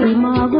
arrimaaba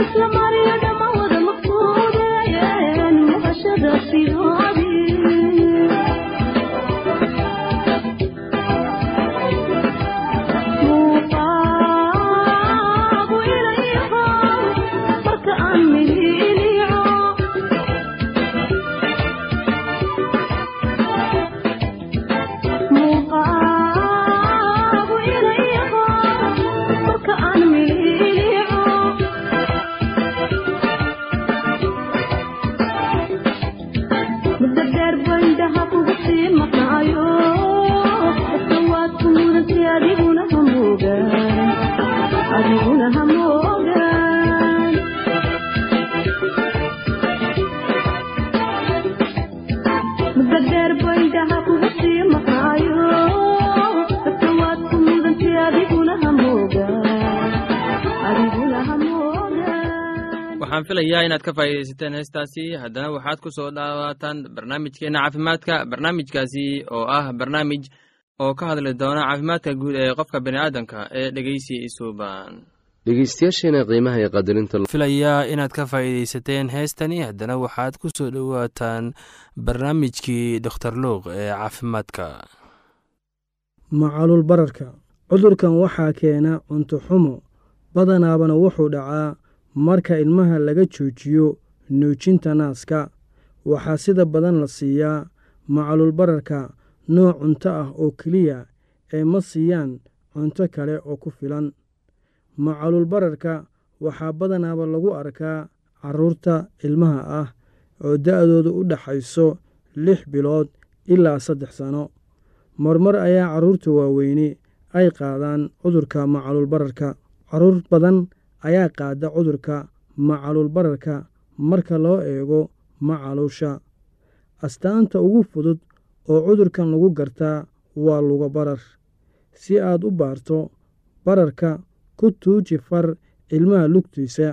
اسلم waxaan filayaa inaad ka faa'iidaysateen heestaasi. Haddana waxaad ku soo dhawaataan barnaamijkeenna caafimaadka barnaamijkaasi oo ah barnaamij oo ka hadli doona caafimaadka guud ee qofka bini'aadamka ee dhegeysi isuuban dhegeystayaasheena qiimaha iyo qadarinta filayaa inaad ka faa'iidaysateen heestani. Haddana waxaad ku soo dhowaataan barnaamijkii dokhtar luuq ee caafimaadka. Macalul bararka. Cudurkan waxaa keena cunto xumo. Badanaabana wuxuu dhacaa marka ilmaha laga joojiyo nuujinta naaska waxaa sida badan la siiyaa macalul bararka nooc cunto ah oo keliya ee ma siiyaan cunto kale oo ku filan. Macalul bararka waxaa badanaaba lagu arkaa carruurta ilmaha ah oo da'doodu u dhaxayso lix bilood ilaa saddex sano. Marmar ayaa carruurta waaweyni ay qaadaan cudurka macalul bararka. Carruur badan ayaa qaada cudurka macalul bararka marka loo eego macaluusha astaanta ugu fudud oo cudurkan lagu gartaa waa luga barar. Si aad u baarto bararka ku tuuji far ilmaha lugtiisa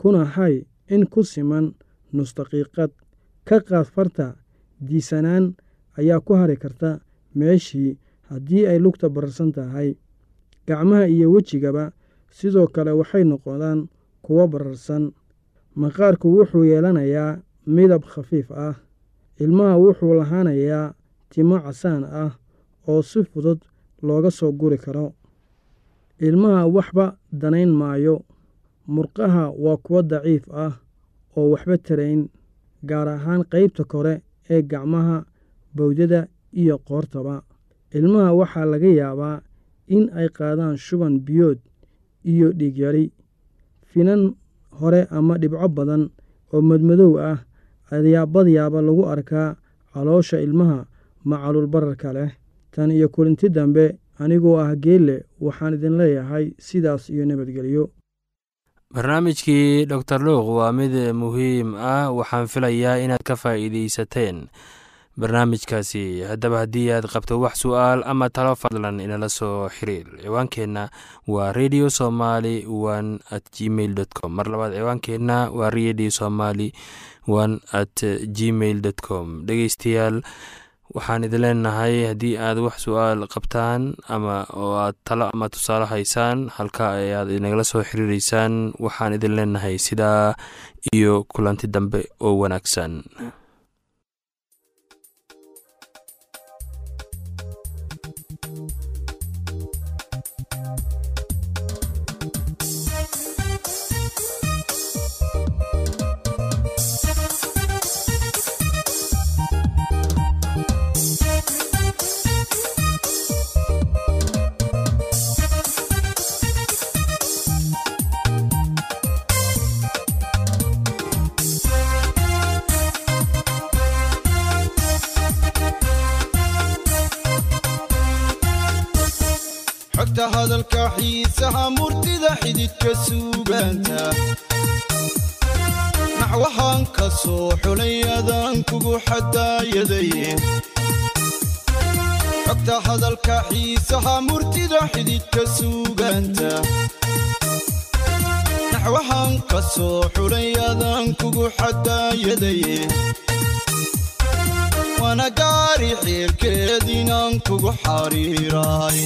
kuna hay in ku siman nusdaqiiqad ka qaad farta diisanaan ayaa ku hari karta meeshii haddii ay lugta bararsan tahay. Gacmaha iyo wejigaba sidoo kale waxay noqdaan kuwo bararsan. Maqaarku wuxuu yeelanayaa midab khafiif ah. Ilmaha wuxuu lahaanayaa timo casaan ah oo si fudud looga soo guri karo. Ilmaha waxba danayn maayo. Murqaha waa kuwo daciif ah oo waxba tarayn gaar ahaan qaybta kore ee gacmaha bawdada iyo qoortaba. Ilmaha waxaa laga yaabaa in ay qaadaan shuban biyood iyo dhiigyari finan hore ama dhibco badan oo madmadow ah ayaa badyaaba lagu arkaa caloosha ilmaha macalul bararka leh. Tan iyo kulinti dambe anigoo ah geelle waxaan idin leeyahay sidaas iyo nabadgelyo. Barnaamijkii doctor luuq waa mid muhiim ah waxaan filayaa inaad ka faa'iidaysateen barnaamijkaasi. Haddaba haddii aad qabto wax su'aal ama talo fadlan inala soo xiriir. Ciwaankeenna waa radio somaly one at gmail com. Mar labaad ciwaankeenna waa radio somaly one at gmail dot com. Dhegeystayaal waxaan idin leenahay haddii aad wax su'aal qabtaan ama oo aad talo ama tusaale haysaan halka ayaad inagala soo xiriireysaan waxaan idin leenahay sidaa iyo kulanti dambe oo wanaagsan naxwahaan ka soo xulay adaan kugu xadaayadaye xogta hadalka xiisaha murtida xididka suugaanta naxwahaan ka soo xulay adaan kugu xadaayadaye waana gaari xiilkeed inaan kugu xariiraay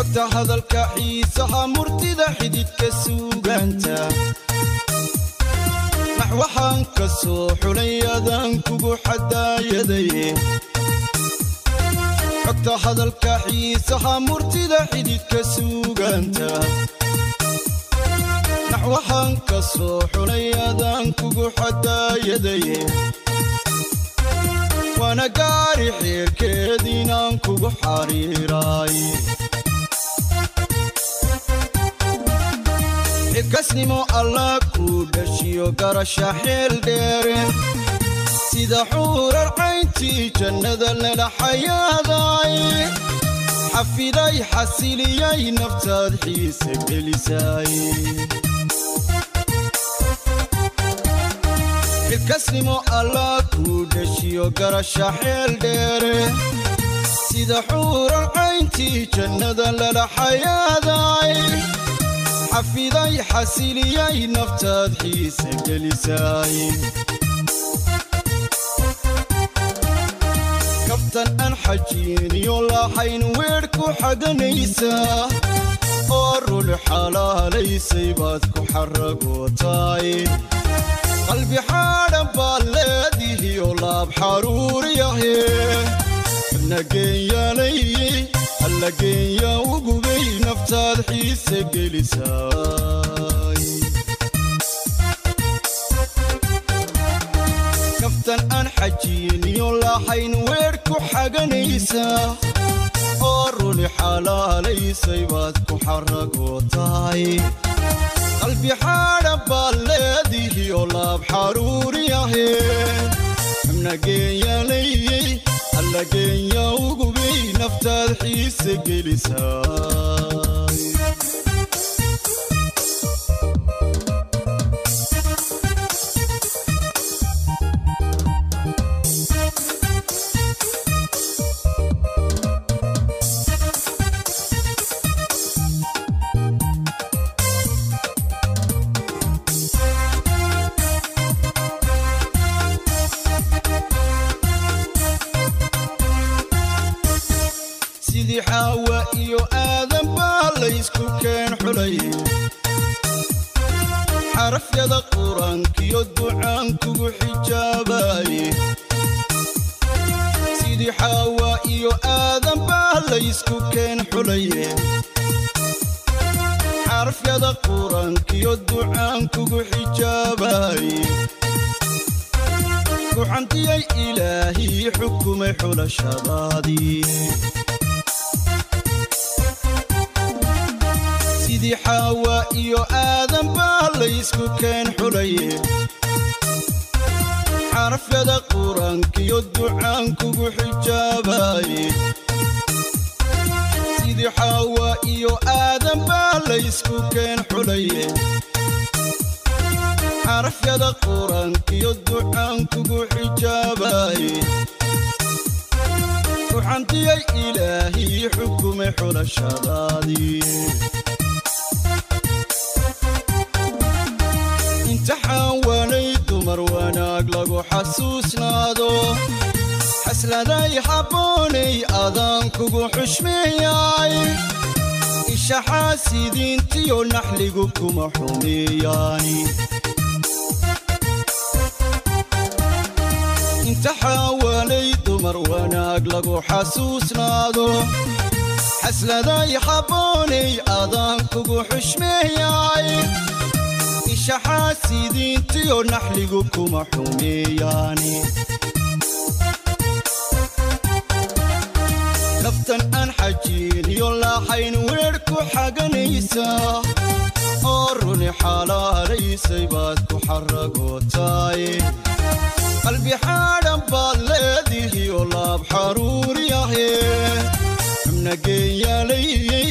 xogta hadalka xiisaha murtida xididka suugaanta naxwahaan ka soo xulay adaan kugu xadaayadaye xogta hadalka xiisaha murtida xididka suugaanta naxwahaan ka soo xulay adaan kugu xadaayadaye waana gaari xiirkeed inaan kugu xariiraay xilkasnimo allah kuu dhashiyo garasha xeel dheere sida xuurar cayntii jannada lala xayaaday xafiday xasiliyay naftaad xiise gelisay xilkasnimo allah kuu dheshiyo garasha xeel dheere sida xuuran cayntii jannada lala xayaaday xafiday xasiliyay naftaad xiise gelisay. Kabtan aan xajiiniyo lahayn weedh ku xaganaysaa oo rul xalaalaysay baad ku xaragootaay. Qalbi xaadhan baad leedihiyo laab xaruuriyahe nageenyaalayey alla geenya ugubay naftaad xiise gelisaay kaftan aan xajiiniyo lahayn weedh ku xaganaysaa oo runi xalaalaysay baad ku xaragootaay qalbi xaadhan baad leedihiyo laab xaruuriyahe nageenyaalayey alla geenya ugubay naftaad xiise gelisaay xarafyada qur'aankiyo ducaan kugu xijaabaye sidii xaawa iyo aadan baa laysku keen xulaye xarafyada qur'aankiyo ducaan kugu xijaabaye kuxantiyay ilaahii xukumay xulashadaadii imtixaan waanay dumar wanaag lagu xasuusnaado xasladay habboonay adaan kugu xushmeeyay ishaxaasidiintiyo naxligu kuma xumeeyaani imtixaan waanay dumar wanaag lagu xasuusnaado xasladay habboonay adaan kugu xushmeeyay ishaxaasidiintiyo naxligu kuma xumeeyaani. Naftan aan xajiiniyo lahayn weedh ku xaganaysaa oo runi xalaalaysay baad ku xaragootaay. Qalbi xaadhan baad leedihiyo laab xaruuriyahe xubna geenyaalayey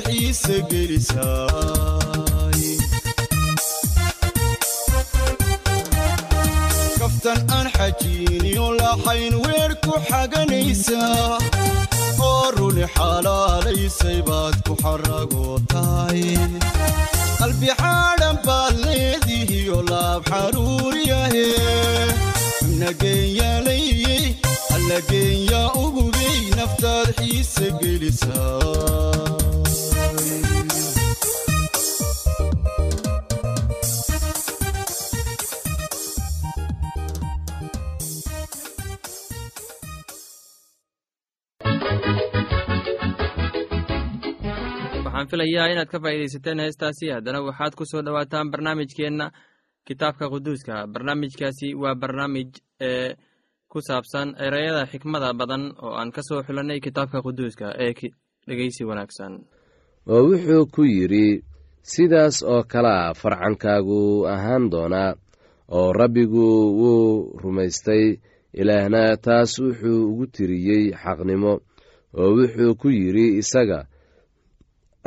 gelisaay kaftan aan xajiiniyo lahayn weedh ku xaganaysaa oo runi xalaalaysay baad ku xaragootaay qalbi xaadhan baad leedihiyo laab xaruuriyahe xubna geenyaalayey alla geenya ugubay naftaad xiise gelisaay waxaan filayaa inaad ka faa'iidaysateen heestaasi. Haddana waxaad ku soo dhowaataan barnaamijkeenna kitaabka quduuska. Barnaamijkaasi waa barnaamij ee ku saabsan ereyada xikmada badan oo aan ka soo xulanay kitaabka quduuska ee dhegeysi wanaagsan. Oo wuxuu ku yidhi sidaas oo kalea farcankaagu ahaan doonaa oo rabbigu wuu rumaystay ilaahna taas wuxuu ugu tiriyey xaqnimo. Oo wuxuu ku yidhi isaga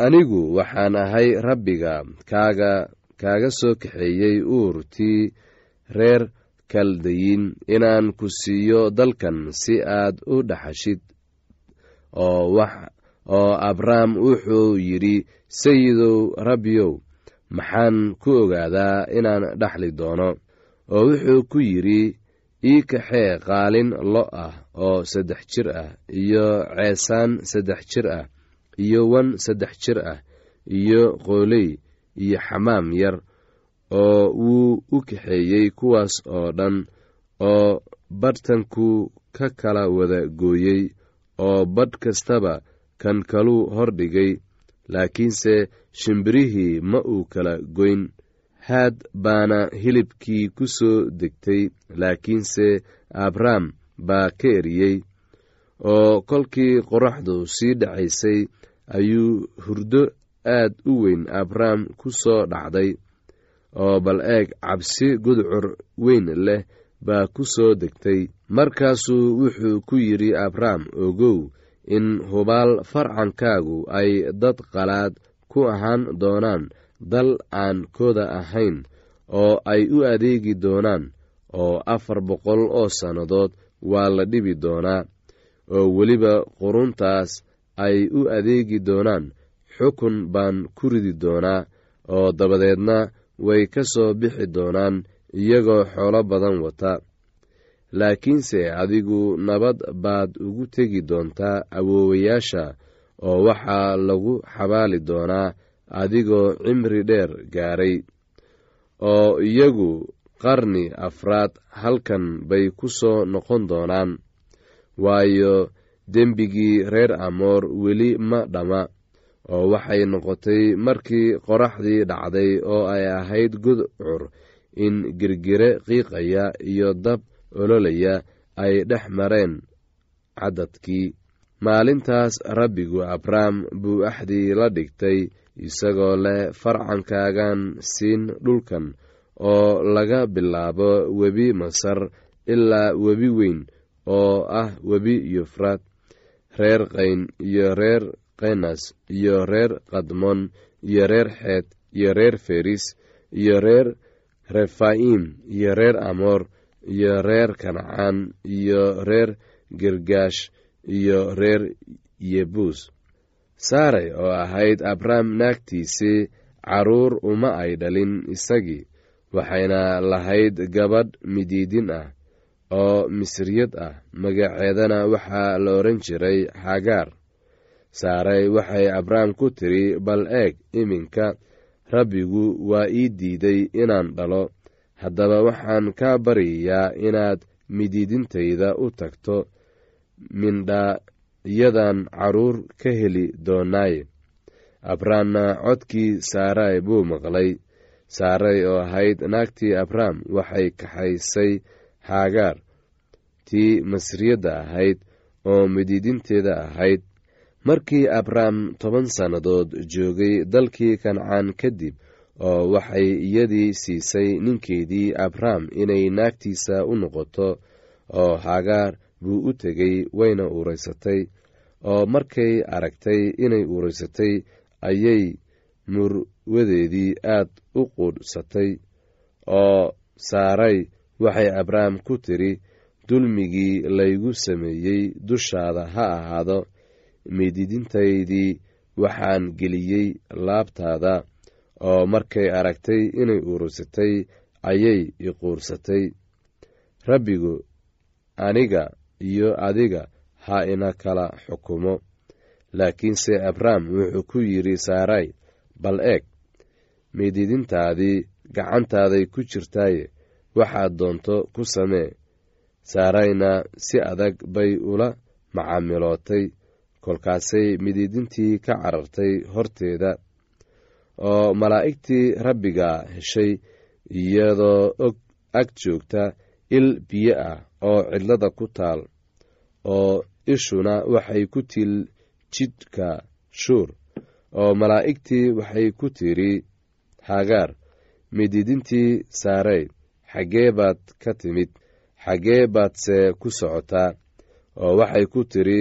anigu waxaan ahay rabbiga kaaga kaaga soo kaxeeyey uurtii reer kaldayin inaan ku siiyo dalkan si aad u dhaxashid. Oo abrahm wuxuu yidhi sayidow rabbiyow maxaan ku ogaadaa inaan dhaxli doono. Oo wuxuu ku yidhi ii kaxee qaalin lo ah oo saddex jir ah iyo ceesaan saddex jir ah iyo wan saddex jir ah iyo qooley iyo xamaam yar oo wuu u kaxeeyey kuwaas oo dhan oo badhtanku ka kala wada gooyey oo badh kastaba kan kaluu hordhigay laakiinse shimbirihii ma uu kala goyn. Haad baana hilibkii ku soo degtay laakiinse abrahm baa ka eriyey oo kolkii qoraxdu sii dhacaysay ayuu hurdo aad u weyn abrahm ku soo dhacday oo bal eeg cabsi gudcur weyn leh baa ku soo degtay. Markaasuu wuxuu ku yidhi abrahm ogow in hubaal farcankaagu ay dad qalaad ku ahaan doonaan dal aan kooda ahayn oo ay u adeegi doonaan oo afar boqol oo sannadood waa la dhibi doonaa oo weliba quruntaas ay u adeegi doonaan xukun baan ku ridi doonaa oo dabadeedna way ka soo bixi doonaan iyagoo xoolo badan wata. Laakiinse adigu nabad baad ugu tegi doontaa awoowayaasha oo waxaa lagu xabaali doonaa adigoo cimri dheer gaaray oo iyagu qarni afraad halkan bay ku soo noqon doonaan. Waayo dembigii reer amoor weli ma dhamma oo waxay noqotay markii qoraxdii dhacday oo ay ahayd gudcur in girgire qiiqaya iyo dab ololaya ay dhex mareen caddadkii. Maalintaas rabbigu abrahm buu axdii la dhigtay isagoo leh farcankaagan siin dhulkan oo laga bilaabo webi masar ilaa webi weyn oo ah webi yufraad reer qayn iyo reer kenas iyo reer kadmon iyo reer xeed iyo reer feris iyo reer refaim iyo reer amoor iyo reer kancaan iyo reer girgaash iyo reer yebuus saaray oo ahayd abrahm naagtiisii carruur uma ay dhalin isagii waxayna lahayd gabadh midiidin ah oo misriyad ah. Magaceedana waxaa la odhan jiray xagaar saaray waxay abrahm ku tidhi bal eeg iminka rabbigu waa ii diiday inaan dhalo. Haddaba waxaan kaa baryayaa inaad midiidintayda u tagto mindhaayadan carruur ka heli doonaaye. Abrahamna codkii saaray buu maqlay. Saaray oo ahayd naagtii abraham waxay kaxaysay xaagaar tii masriyadda ahayd oo midiidinteeda ahayd markii abraham toban sannadood joogay dalkii kancaan kadib oo waxay iyadii siisay ninkeedii abraham inay naagtiisa u noqoto oo xagaar buu u tegey wayna uuraysatay oo markay aragtay inay uuraysatay ayay murwadeedii aad u quudhsatay oo saaray waxay abraham ku tidhi dulmigii laygu sameeyey dushaada ha ahaado miididintaydii waxaan geliyey laabtaada oo markay aragtay inay uuraysatay ayay iquursatay rabbigu aniga iyo adiga ha ina kala xukumo. Laakiinse abraham wuxuu ku yidhi saaray bal eeg miididintaadii gacantaaday ku jirtaaye waxaad doonto ku samee. Saarayna si adag bay ula macaamilootay kolkaasay midiidintii ka carartay horteeda oo malaa'igtii rabbiga heshay iyadoo og ag joogta il biyo ah oo cidlada ku taal oo ishuna waxay ku til jidhka shuur oo malaa'igtii waxay ku tidhi hagaar mididintii saarey xaggee baad ka timid xaggee baadse ku socotaa oo waxay ku tidhi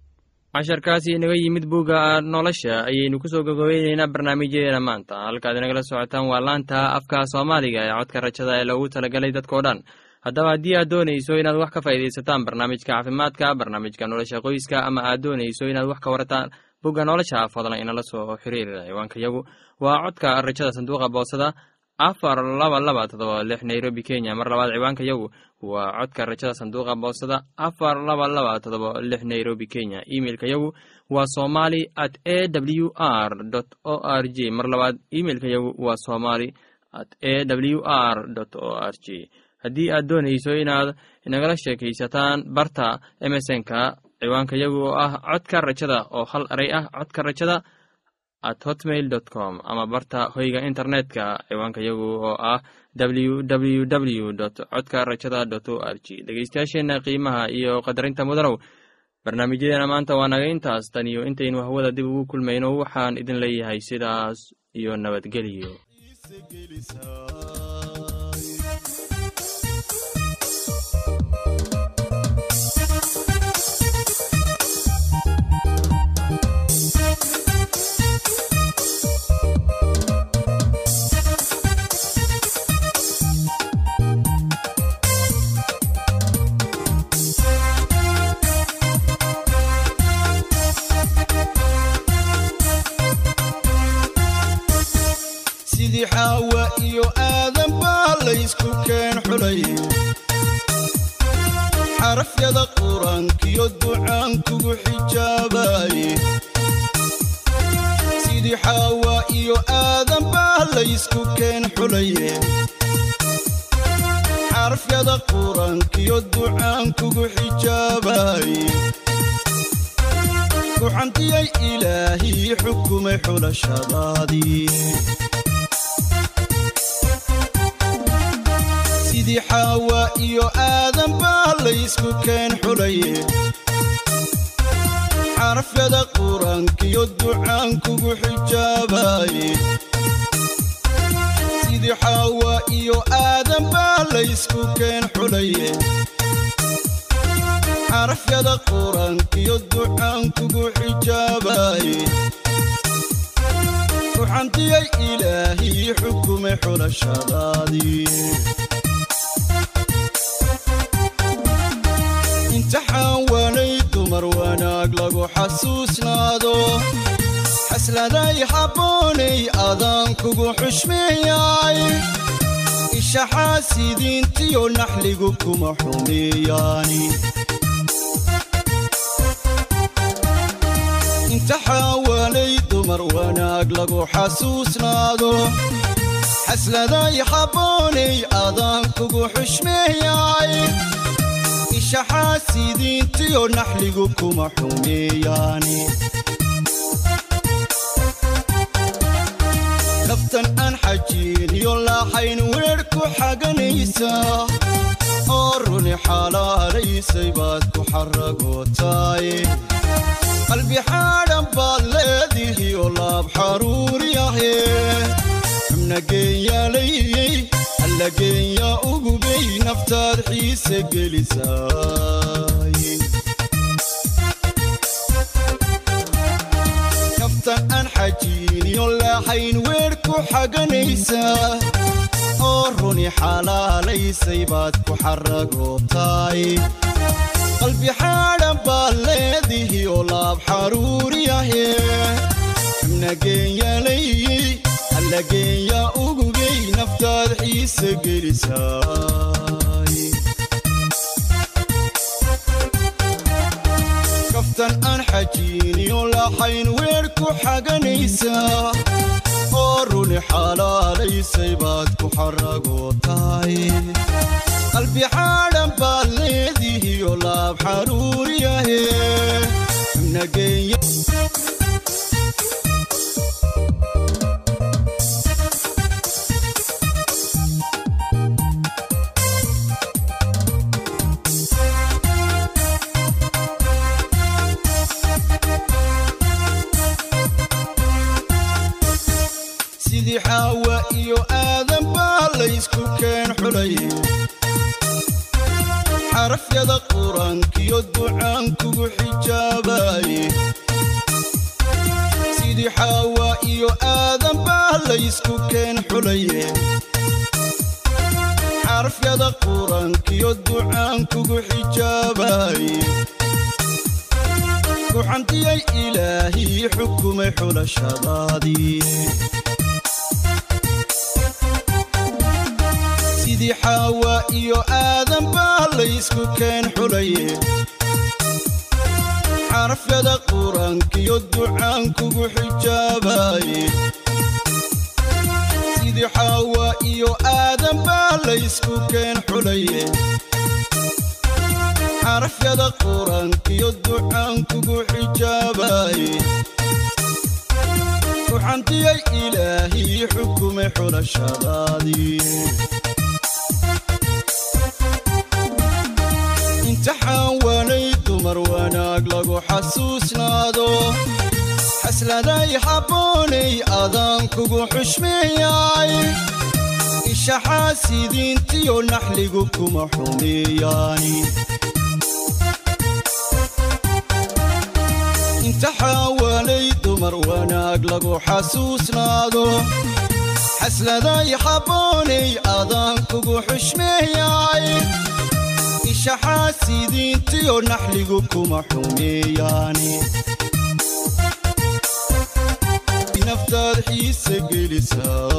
casharkaasi inaga yimid bugga nolosha ayaynu ku soo gogobeyneynaa barnaamijyadeena maanta. Halkaad inagala socotaan waa laanta afka soomaaliga ee codka rajada ee loogu talagalay dadkao dhan. Haddaba haddii aad doonayso inaad wax ka faa'iidaysataan barnaamijka caafimaadka barnaamijka nolosha qoyska ama aad doonayso inaad wax ka warataan bugga nolosha fadlan inala soo xiriira ciwaanka yagu. Waa codka rajada sanduuqa boosada afar laba laba todoba lix nairobi kenya. Mar labaad ciwaanka yagu waa codka rajada sanduuqa boosada afar laba laba todoba lix nairobi kenya. Imeilka yagu waa somali at a w r o r j mar labaad imeilka yagu waa somali at a w r o r j haddii aad doonayso inaad inagala sheekaysataan barta emesonka ciwaanka yagu oo ah codka rajada oo hal eray ah codka rajada at hotmail com ama barta hoyga internetka ciwaanka yagu oo ah w w w dot codka rajada r g dhegeystayaasheenna qiimaha iyo qadarinta mudanow barnaamijyadeena maanta waa naga intaas. Tan iyo intaynu hawada dib ugu kulmayno waxaan idin leeyahay sidaas iyo nabadgelyo xarafyada qur'aankiyo ducaan kugu xijaabaye sidii xaawa iyo aadan baa laysku keen xulaye xarafyada qur'aankiyo ducaan kugu xijaabaye kuxantiyay ilaahii xukumay xulashadaadii sidii xaawa iyo aadan baa laysku keen xulaye xarafyada qur'aankiyo ducaan kugu xijaabaye sidii xaawa iyo aadan baa laysku keen xulaye xarafyada qur'aankiyo ducaan kugu xijaabaye kuxantiyay ilaahii xukumay xulashadaadii imtixaan waanay dumar wanaag lagu xasuusnaado. Xasladay habboonay adaan kugu xushmeeyay. Ishaxaasidiintiyo naxligu kuma xumeeyaani imtixaan waanay dumar wanaag lagu xasuusnaado. Xasladay habboonay adaan kugu xushmeeyay ishaxaasidiintiyo naxligu kuma xumeeyaani. Kabtan aan xajiiniyo laaxayn weer ku xaganaysa oo runi xalaalaysay baad ku xaragootaay. Qalbi xaadhan baad leedihiyo laab xaruuriyahe xubna geenyaalayey alla geenya ugubay naftaad xiise gelisaay kabtan aan xajiiniyo laaxayn weer ku xaganaysa oo runi xalaalaysay baad ku xaragootaay. Qalbi xaadhan baad leedihiyo laab xaruuriyahe xubna geenyaalayey alla geenya ugubay naftaad xiise gelisaay. Kaftan aan xajiiniyo laxayn weer ku xaganaysaa oo runi xalaalaysay baad ku xaragootahay qalbi xaadhan baad leedihiyo laab xaruuriyahe xaawa iyo aadan baa laysku keen xulaye xarafyada qur'aankiyo ducaan kugu xijaabaye kuxantiyay ilaahii xukumay xulashadaadii. Sidii xaawa iyo aadan baa laysku keen xulaye xarafyada qur'aankiyo ducaan kugu xijaabaye. Sidii xaawa iyo aadan baa laysku keen xulaye xarafyada qur'aankiyo ducaan kugu xijaabaye. Kuxantiyay ilaahii xukumay xulashadaadii imtixaan waanay dumar lagu xasuusnaado xasladay habboonay adaan kugu xushmeeyay ishaxaasidiintiyo naxligu kuma xumeeyaani imtixaan waanay dumar wanaag lagu xasuusnaado xasladay habboonay adaan kugu xushmeeyay ishaxaasidiintiyo naxligu kuma xumeeyaani naftaad xiise gelisaa